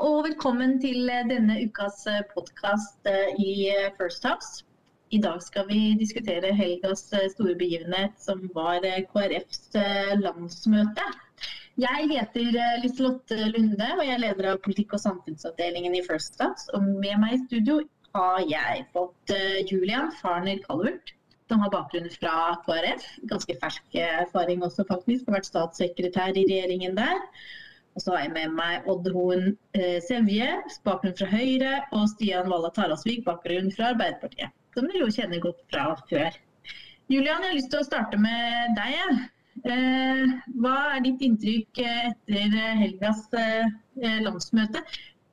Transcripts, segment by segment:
og velkommen til denne ukas podkast i First House. I dag skal vi diskutere helgas store begivenhet, som var KrFs landsmøte. Jeg heter Liselotte Lunde, og jeg er leder av politikk- og samfunnsavdelingen i First House. Og med meg i studio har jeg fått Julian Farner Calvert, som har bakgrunn fra KrF. Ganske fersk erfaring også, faktisk. Har vært statssekretær i regjeringen der. Og så har jeg med meg Odd Hoen eh, Sevje, bakgrunn fra Høyre, og Stian Valla Tarasvik, bakgrunn fra Arbeiderpartiet. Som dere jo kjenner godt fra før. Julian, jeg har lyst til å starte med deg. Eh, hva er ditt inntrykk etter helgas eh, landsmøte?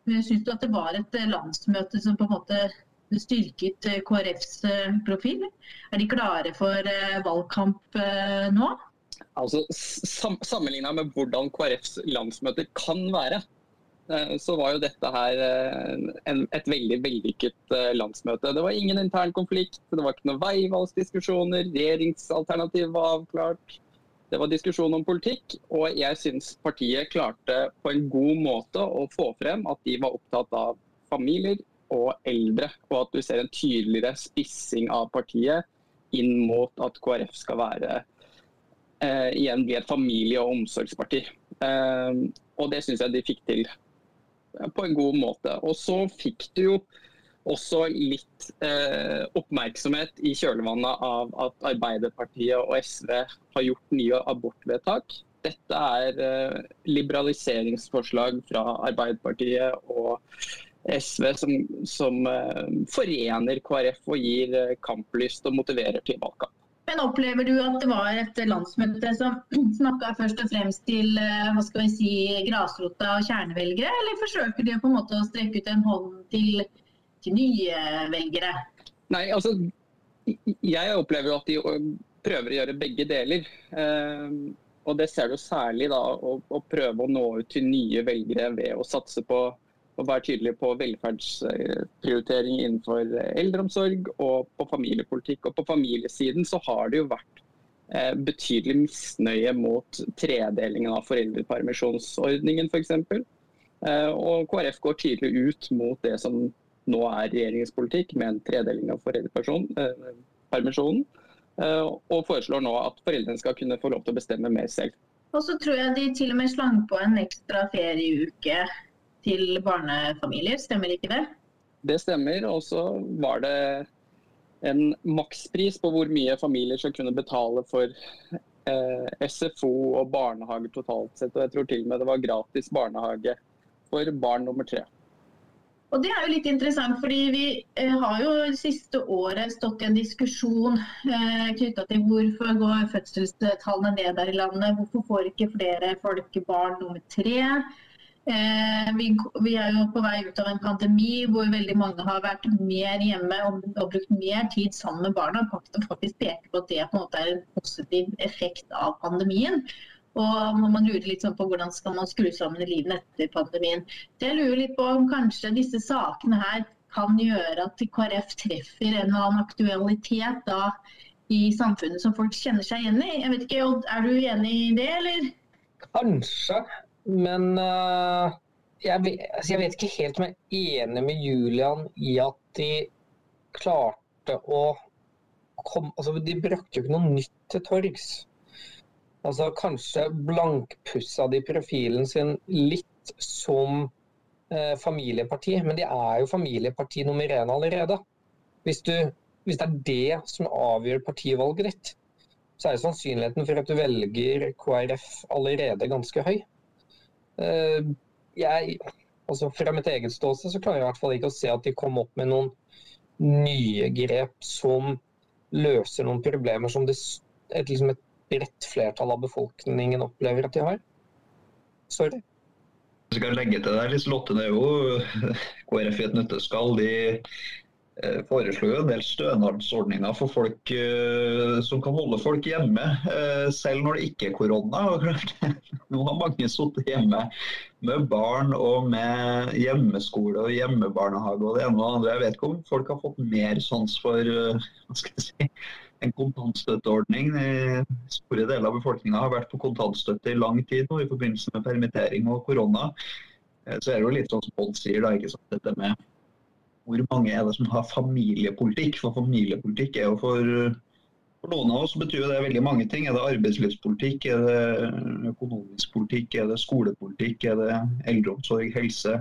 Syns du at det var et landsmøte som på en måte styrket KrFs profil? Er de klare for valgkamp nå? Altså, sam Sammenligna med hvordan KrFs landsmøter kan være, eh, så var jo dette her eh, en, et veldig vellykket eh, landsmøte. Det var ingen intern konflikt, det var ikke noen veivalgsdiskusjoner, regjeringsalternativ var avklart. Det var diskusjon om politikk, og jeg syns partiet klarte på en god måte å få frem at de var opptatt av familier og eldre, og at du ser en tydeligere spissing av partiet inn mot at KrF skal være eh, igjen bli et familie- og omsorgsparti. Eh, og det syns jeg de fikk til på en god måte. Og så fikk du jo også litt eh, oppmerksomhet i kjølvannet av at Arbeiderpartiet og SV har gjort nye abortvedtak. Dette er eh, liberaliseringsforslag fra Arbeiderpartiet og SV som, som eh, forener KrF og gir eh, kamplyst og motiverer til valgkamp. Men opplever du at det var et landsmøte som snakka først og fremst til eh, hva skal vi si, grasrota og kjernevelgere, eller forsøker de på en måte å strekke ut en hånd til, til nye velgere? Nei, altså jeg opplever at de prøver å gjøre begge deler. Eh, og det ser du særlig da, å, å prøve å nå ut til nye velgere ved å satse på å være tydelig på velferdsprioritering innenfor eldreomsorg og på familiepolitikk. Og på familiesiden så har det jo vært eh, betydelig misnøye mot tredelingen av foreldrepermisjonsordningen f.eks. For og KrF går tydelig ut mot det som nå er regjeringens politikk, med en tredeling av foreldrepermisjonen. Eh, og foreslår nå at foreldrene skal kunne få lov til å bestemme mer selv. Og så tror jeg de til og med slang på en ekstra ferieuke til barnefamilier, stemmer ikke det? Det stemmer. Og så var det en makspris på hvor mye familier skal kunne betale for eh, SFO og barnehage totalt sett. Og jeg tror til og med det var gratis barnehage for barn nummer tre. Og Det er jo litt interessant, fordi vi eh, har jo siste året stått i en diskusjon eh, knytta til hvorfor går fødselstallene ned der i landet. Hvorfor får ikke flere folk barn nummer tre? Eh, vi, vi, er jo på vei ut av en pandemi hvor veldig mange har vært mer hjemme og, og brukt mer tid sammen med barna. Og faktisk peker på at det på en måte er en positiv effekt av pandemien. Og man lurer litt sånn på hvordan skal man skru sammen livet etter pandemien. Det jeg lurer litt på om kanskje disse sakene her kan gjøre at KrF treffer en eller annen aktualitet da i samfunnet som folk kjenner seg igjen i. Jeg vet ikke, Odd, Er du enig i det, eller? Kanskje. Men uh, jeg, vet, altså jeg, vet ikke helt om jeg er enig med Julian i at de klarte å komme altså De brakte jo ikke noe nytt til torgs. Altså Kanskje blankpussa de profilen sin litt som eh, familieparti, men de er jo familieparti nummer én allerede. Hvis, du, hvis det er det som avgjør partivalget ditt, så er sannsynligheten for at du velger KrF allerede ganske høy. Eh, jeg, altså Fra mitt eget ståsted så klarer jeg i hvert fall ikke å se at de kom opp med noen nye grep som løser noen problemer som det, et, liksom et bredt flertall av befolkningen opplever at de har. Sorry. Jeg skal legge til der, Liselotte, det er jo KrF i et nøtteskall. De foreslo jo en del stønadsordninger for folk uh, som kan holde folk hjemme, uh, selv når det ikke er korona. Nå har mange sittet hjemme med barn og med hjemmeskole og hjemmebarnehage og det ene og det andre. Jeg vet ikke om folk har fått mer sans for uh, hva skal jeg si, en kontantstøtteordning. Store deler av befolkninga har vært på kontantstøtte i lang tid nå i forbindelse med permittering og korona. så er det jo litt sånn som Odd sier, da, ikke sant? dette med hvor mange er det som har familiepolitikk? For familiepolitikk er jo for, for noen av oss betyr det veldig mange ting. Er det arbeidslivspolitikk, er det økonomisk politikk, er det skolepolitikk, er det eldreomsorg, helse,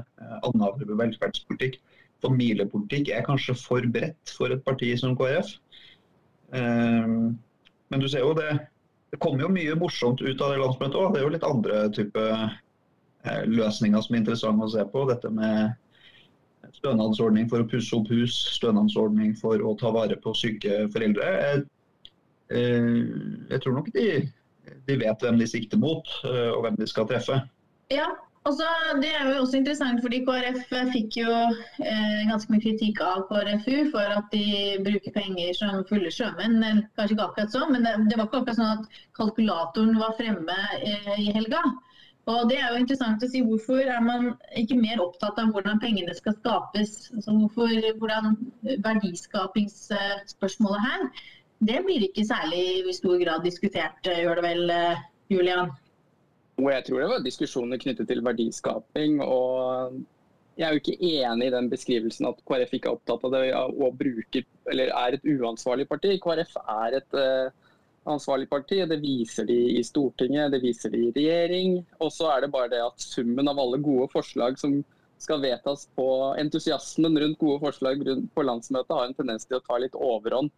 annen velferdspolitikk? Familiepolitikk er kanskje for bredt for et parti som KrF. Men du ser jo det, det kommer jo mye morsomt ut av det landsmøtet òg. Det er jo litt andre type løsninger som er interessante å se på. Dette med stønadsordning for å pusse opp hus, stønadsordning for å ta vare på syke foreldre. Jeg, eh, jeg tror nok de, de, vet hvem de sikter mot, eh, og hvem de skal treffe. Ja, altså, Det er jo også interessant, fordi KrF fikk jo eh, ganske mye kritikk av KrFU for at de bruker penger som fulle sjømenn. Kanskje ikke akkurat sånn, men det, det var ikke akkurat sånn at kalkulatoren var fremme eh, i helga. Og det er jo interessant å si Hvorfor er man ikke mer opptatt av hvordan pengene skal skapes? Altså hvorfor, hvordan Verdiskapingsspørsmålet her, det blir ikke særlig i stor grad diskutert, gjør det vel, Julian? Jeg tror det var diskusjoner knyttet til verdiskaping. og Jeg er jo ikke enig i den beskrivelsen at KrF ikke er opptatt av det og bruker, eller er et uansvarlig parti. KrF er et uh, ansvarlig parti. Det viser de i Stortinget, det viser de i regjering. Og så er det bare det at summen av alle gode forslag som skal vedtas på entusiasmen rundt gode forslag på landsmøtet, har en tendens til å ta litt overhånd.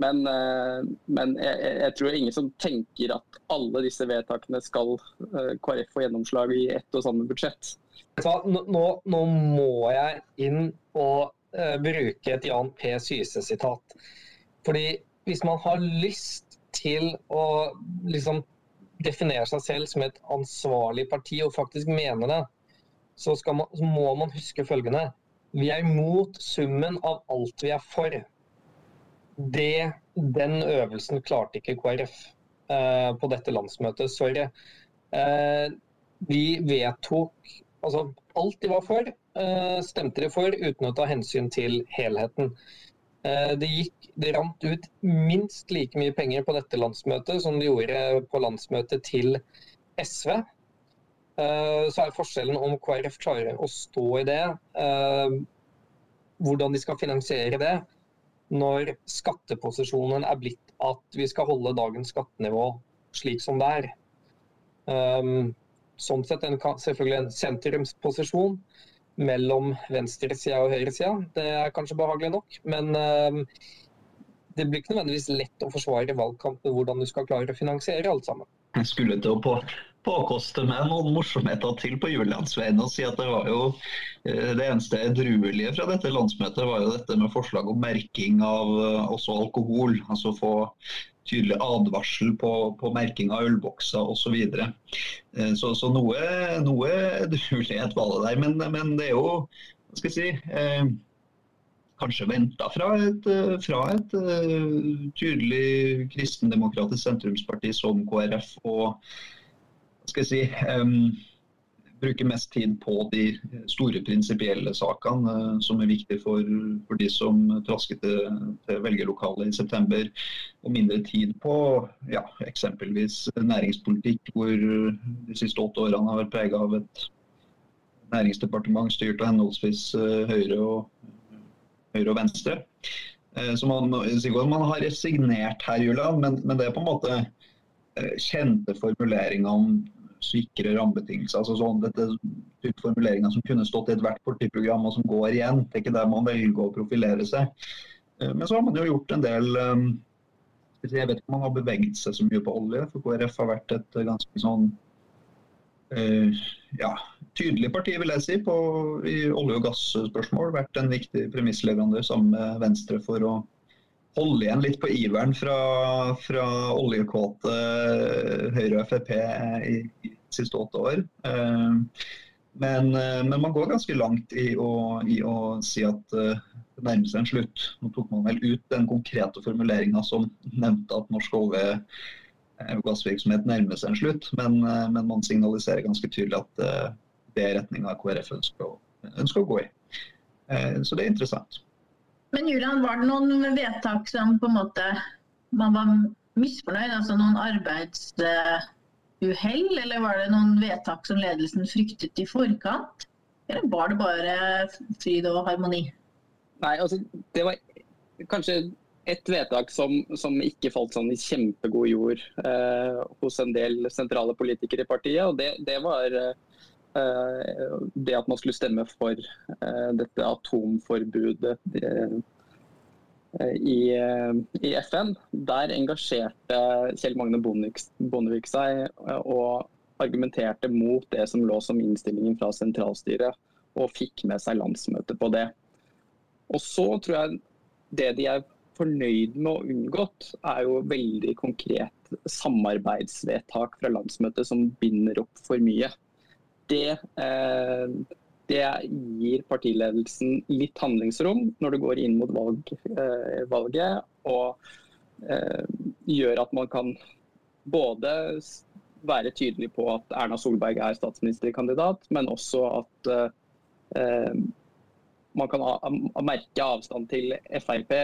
Men, eh, men jeg, jeg, tror ingen som tenker at alle disse vedtakene skal eh, KrF få gjennomslag i ett og samme budsjett. Nå, nå må jeg inn og uh, bruke et Jan P. Syse-sitat. Fordi hvis man har lyst til å liksom definere seg selv som et ansvarlig parti og faktisk mene det, så, man, så, må man huske følgende. Vi er imot summen av alt vi er for. Det, den øvelsen klarte ikke KrF eh, på dette landsmøtet. Sorry. Eh, vi vedtok altså alt de var for, eh, stemte de for uten å ta hensyn til helheten. Eh, det, gikk, det rant ut minst like mye penger på dette landsmøtet som det gjorde på landsmøtet til SV. Eh, så er forskjellen om KrF klarer å stå i det, eh, hvordan de skal finansiere det, når skatteposisjonen er blitt at vi skal holde dagens skattenivå slik som det er. Sånn sett en, selvfølgelig en sentrumsposisjon mellom venstresida og høyresida. Det er kanskje behagelig nok, men uh, det blir ikke nødvendigvis lett å forsvare valgkampen hvordan du skal klare å finansiere alt sammen. Jeg skulle til å på, påkoste meg noen morsomheter til på Julians vegne og si at det var jo eh, det eneste edruelige fra dette landsmøtet var jo dette med forslag om merking av eh, også alkohol. Altså få tydelig advarsel på, på merking av ølbokser osv. Så, videre. Eh, så Så noe, noe edruelighet var det der. Men, men, det er jo hva skal jeg si, eh, kanskje venta fra et, fra et uh, tydelig kristendemokratisk sentrumsparti som KrF. og hva skal jeg si, um, bruker mest tid på de store prinsipielle sakene uh, som er viktige for, for, de som trasket til, til velgerlokalet i september. Og mindre tid på ja, eksempelvis næringspolitikk, hvor de siste åtte årene har vært prega av et næringsdepartement styrt av henholdsvis uh, Høyre og, høyre og Venstre. Uh, så man, man har resignert her, Julia, men, men det er på en måte kjente formuleringer om sikre rammebetingelser. altså sånn, dette type formuleringer som kunne stått i ethvert partiprogram og som går igjen. Det er ikke der man velger å profilere seg. Eh, men så har man jo gjort en del eh, Jeg vet ikke om man har beveget seg så mye på olje, for KrF har vært et ganske sånn eh, ja, tydelig parti, vil jeg si, på, i olje- og gasspørsmål. Vært en viktig premissleverandør sammen med Venstre for å holde igjen litt på iveren fra, fra oljekåte Høyre og Frp i de siste åtte år. Eh, men, eh, men, man går ganske langt i å, i å si at eh, det nærmer seg en slutt. Nå tok man vel ut den konkrete formuleringa som nevnte at norsk olje- og gassvirksomhet nærmer seg en slutt, men, men, man signaliserer ganske tydelig at det er retninga KrF ønsker å, ønsker å gå i. Så det er interessant. Men Julian, var det noen vedtak som på en måte man var misfornøyd? Altså noen arbeidsuhell, eller var det noen vedtak som ledelsen fryktet i forkant? eller var det bare fryd og harmoni? Nei, altså det var kanskje et vedtak som, som ikke falt sånn i kjempegod jord eh, hos en del sentrale politikere i partiet. og Det, det var eh, det at man skulle stemme for eh, dette atomforbudet eh, i, eh, i, FN. Der engasjerte Kjell Magne Bondevik seg eh, og argumenterte mot det som lå som innstillingen fra sentralstyret, og fikk med seg landsmøtet på det. Og så tror jeg det de er fornøyd med å unngått, er jo veldig konkret samarbeidsvedtak fra landsmøtet som binder opp for mye. Det, eh, det gir partiledelsen litt handlingsrom når det går inn mot valg, eh, valget, og eh, gjør at man kan både være tydelig på at Erna Solberg er statsministerkandidat, men også at eh, man kan merke avstand til FRP,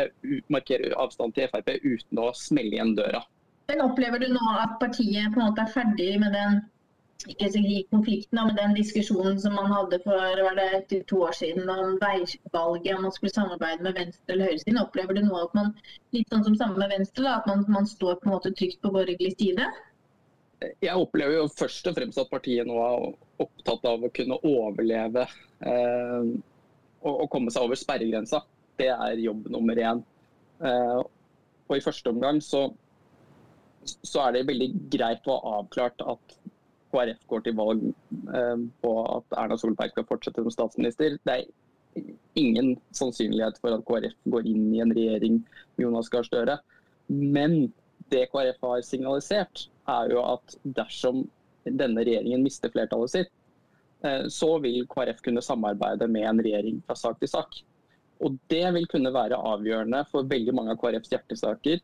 markere avstand til Frp uten å smelle igjen døra. Men Opplever du nå at partiet på en måte er ferdig med den ikke i konflikten, med den diskusjonen som man hadde for var det to år siden om veivalget, om man skulle samarbeide med venstre eller høyresiden? Opplever du nå at man litt sånn som sammen med venstre, da, at man, man står på en måte trygt på borgerlig side? Jeg opplever jo først og fremst at partiet nå er opptatt av å kunne overleve eh, og, og, komme seg over sperregrensa. Det er jobb nummer én. Eh, og I første omgang så, så, er det veldig greit å ha avklart at KrF går til valg eh, på at Erna Solberg skal fortsette som statsminister. Det er ingen sannsynlighet for at KrF går inn i en regjering med Jonas Gahr Støre. Men det KrF har signalisert, er jo at dersom denne regjeringen mister flertallet sitt, eh, så vil KrF kunne samarbeide med en regjering fra sak til sak. Og Det vil kunne være avgjørende for veldig mange av KrFs hjertesaker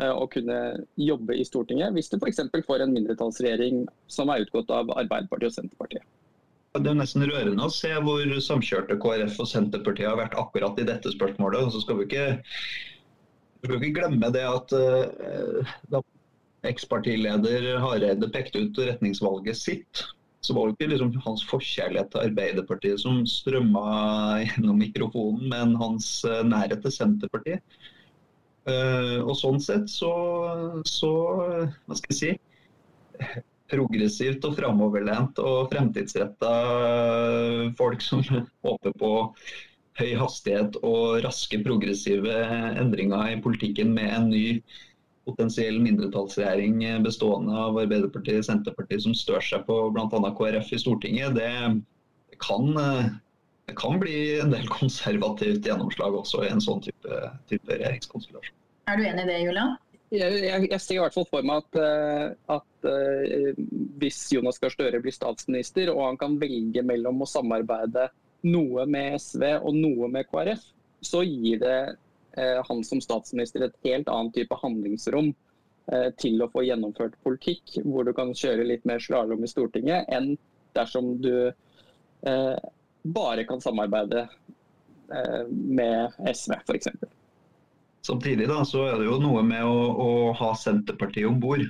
å kunne jobbe i Stortinget, hvis du f.eks. får en mindretallsregjering som er utgått av Arbeiderpartiet og Senterpartiet. Det er nesten rørende å se hvor samkjørte KrF og Senterpartiet har vært akkurat i dette spørsmålet. Og så skal vi ikke skal ikke glemme det at uh, da ekspartileder Hareide pekte ut retningsvalget sitt, så var det ikke liksom hans forkjærlighet til Arbeiderpartiet som strømma gjennom mikrofonen, men hans uh, nærhet til Senterpartiet. Uh, og sånn sett så, så hva skal jeg si progressivt og framoverlent og fremtidsretta folk som håper på høy hastighet og raske progressive endringer i politikken med en ny potensiell mindretallsregjering bestående av Arbeiderpartiet og Senterpartiet som stør seg på bl.a. KrF i Stortinget, det kan, det kan, bli en del konservativt gjennomslag også i en sånn type, type regjeringskonstellasjon. Er du enig i det, Julian? Jeg, jeg, jeg, ser i hvert fall for meg at, eh, at uh, hvis Jonas Gahr Støre blir statsminister og han kan velge mellom å samarbeide noe med SV og noe med KrF, så gir det eh, han som statsminister et helt annet type handlingsrom eh, til å få gjennomført politikk, hvor du kan kjøre litt mer slalåm i Stortinget, enn dersom du eh, bare kan samarbeide eh, med SV, f.eks. Samtidig da, så er det jo noe med å, å ha Senterpartiet om bord.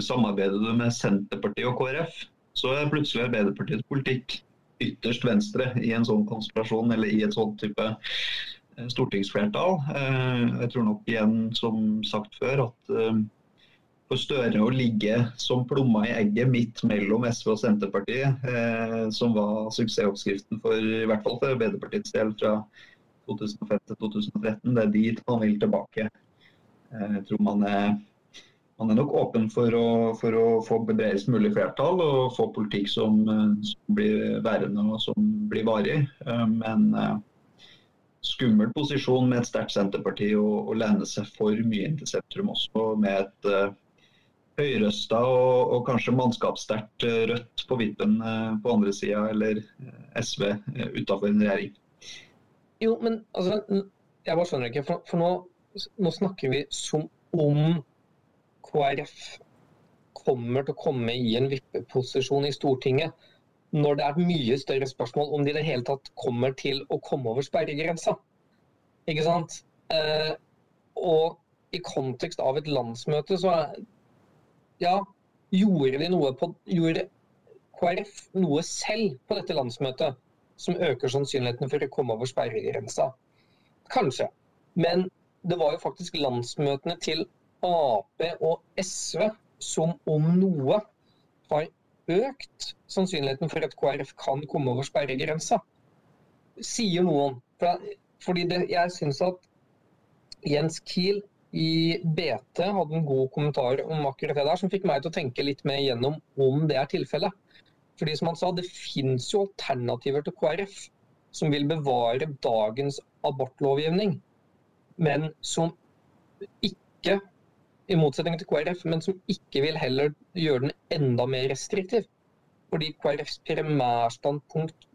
Samarbeider du med Senterpartiet og KrF, så er plutselig Arbeiderpartiets politikk ytterst venstre i en sånn konspirasjon eller i et sånt type eh, stortingsflertall. Eh, jeg tror nok igjen, som sagt før, at for Støre å ligge som plomma i egget midt mellom SV og Senterpartiet, som var suksessoppskriften for i hvert fall for Arbeiderpartiets del fra 2005 til 2013, det er dit man vil tilbake. Jeg tror man er man er nok åpen for å, for å få bredest mulig flertall og få politikk som, eh, som, blir værende og som blir varig. Eh, men uh, skummel posisjon med et sterkt Senterparti å, lene seg for mye inn til sentrum også, med et uh, høyrøsta og, og, kanskje mannskapssterkt Rødt på vippen uh, på andre sida, eller SV uh, utafor en regjering. Jo, men altså, jeg bare skjønner ikke, for, for nå, nå snakker vi som om KrF kommer til å komme i en vippeposisjon i Stortinget når det er et mye større spørsmål om de i det hele tatt kommer til å komme over sperregrensa. Ikke sant? Eh, og i kontekst av et landsmøte så er Ja, gjorde de noe på Gjorde KrF noe selv på dette landsmøtet som øker sannsynligheten for å komme over sperregrensa. Kanskje. Men det var jo faktisk landsmøtene til Ap og SV som om noe har økt sannsynligheten for at KrF kan komme over sperregrensa. Sier noen. Fordi det, jeg syns at Jens Kiel i BT hadde en god kommentar om akkurat det der, som fikk meg til å tenke litt mer igjennom om det er tilfellet. Fordi som han sa, det finnes jo alternativer til KrF som vil bevare dagens abortlovgivning, men som ikke, i motsetning til KrF, men som ikke vil heller gjøre den enda mer restriktiv. Fordi KrFs primærstandpunkt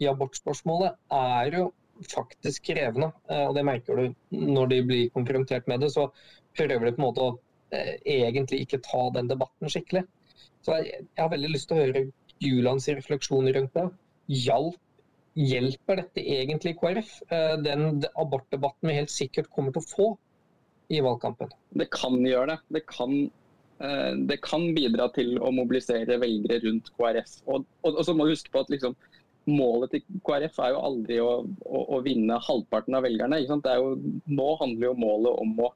i abortspørsmålet er jo faktisk krevende. Eh, og det merker du når de blir konfrontert med det. Så prøver de på en måte å eh, egentlig ikke ta den debatten skikkelig. Så jeg, har veldig lyst til å høre Julands refleksjoner rundt det. Hjalp, hjelper dette egentlig KrF? Eh, den abortdebatten vi helt sikkert kommer til å få i valgkampen. Det kan gjøre det. Det kan, det kan bidra til å mobilisere velgere rundt KrF. Og, og, og så må du huske på at liksom, målet til KrF er jo aldri å, å, å vinne halvparten av velgerne. Jo, nå handler jo målet om å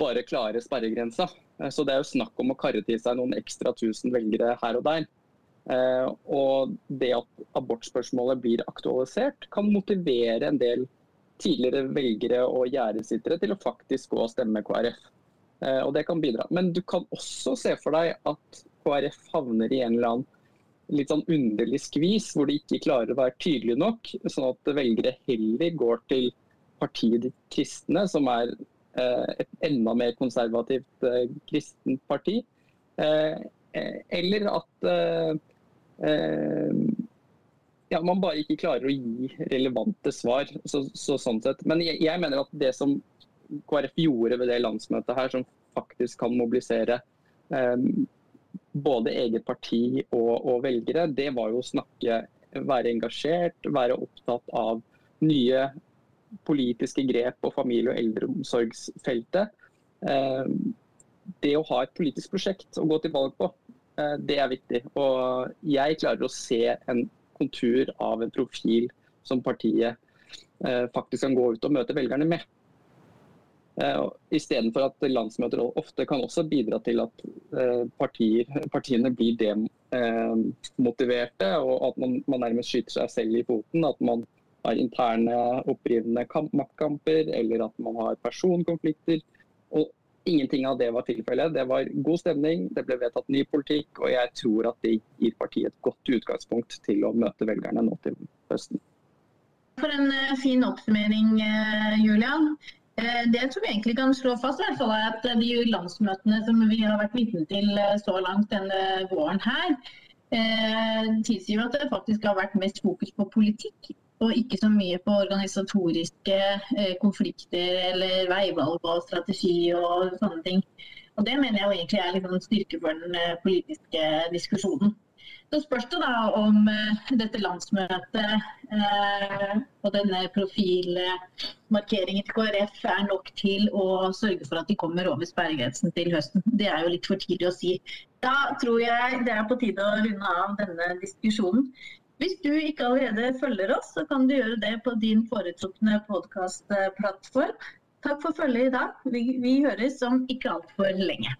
bare klare sperregrensa. Eh, så det er jo snakk om å karre til seg noen ekstra tusen velgere her og der. Eh, og det at abortspørsmålet blir aktualisert, kan motivere en del tidligere velgere og gjerdesittere til å faktisk gå og stemme KrF. Eh, og det kan bidra. Men du kan også se for deg at KrF havner i en eller annen litt sånn underlig skvis, hvor de ikke klarer å være tydelige nok. Sånn at velgere heller går til partiet De kristne, som er eh, et enda mer konservativt eh, kristent parti. Eh, eller at ja, man bare ikke klarer å gi relevante svar. Så, så sånn sett. Men jeg, jeg, mener at det som KrF gjorde ved det landsmøtet her, som faktisk kan mobilisere både eget parti og, og, velgere, det var jo å snakke, være engasjert, være opptatt av nye politiske grep på familie- og eldreomsorgsfeltet. Eh, det å ha et politisk prosjekt å gå til valg på, eh, det er viktig. Og jeg klarer å se en kontur av en profil som partiet eh, faktisk kan gå ut og møte velgerne med. Uh, Istedenfor at landsmøter ofte kan også bidra til at uh, partier, partiene blir demotiverte, uh, og at man, man, nærmest skyter seg selv i foten. At man har interne opprivende maktkamper, eller at man har personkonflikter. Og ingenting av det var tilfellet. Det var god stemning, det ble vedtatt ny politikk, og jeg tror at det gir partiet et godt utgangspunkt til å møte velgerne nå til høsten. For en eh, fin oppsummering, Julian. Eh, det tror vi egentlig kan slå fast, i hvert fall er at de landsmøtene som vi har vært vitne til eh, så langt denne våren her, eh, tilsier at det faktisk har vært mest fokus på politikk. Og ikke så mye på organisatoriske konflikter eller veivalg og strategi og sånne ting. Og Det mener jeg egentlig er liksom styrke for den politiske diskusjonen. Så spørs det da om uh, dette landsmøtet uh, og denne profilmarkeringen til KrF er nok til å sørge for at de kommer over sperregrensen til høsten. Det er jo litt for tidlig å si. Da tror jeg det er på tide å runde av denne diskusjonen. Hvis du ikke allerede følger oss, så kan du gjøre det på din foretrukne podkastplattform. Takk for følget i dag. Vi, vi høres om ikke altfor lenge.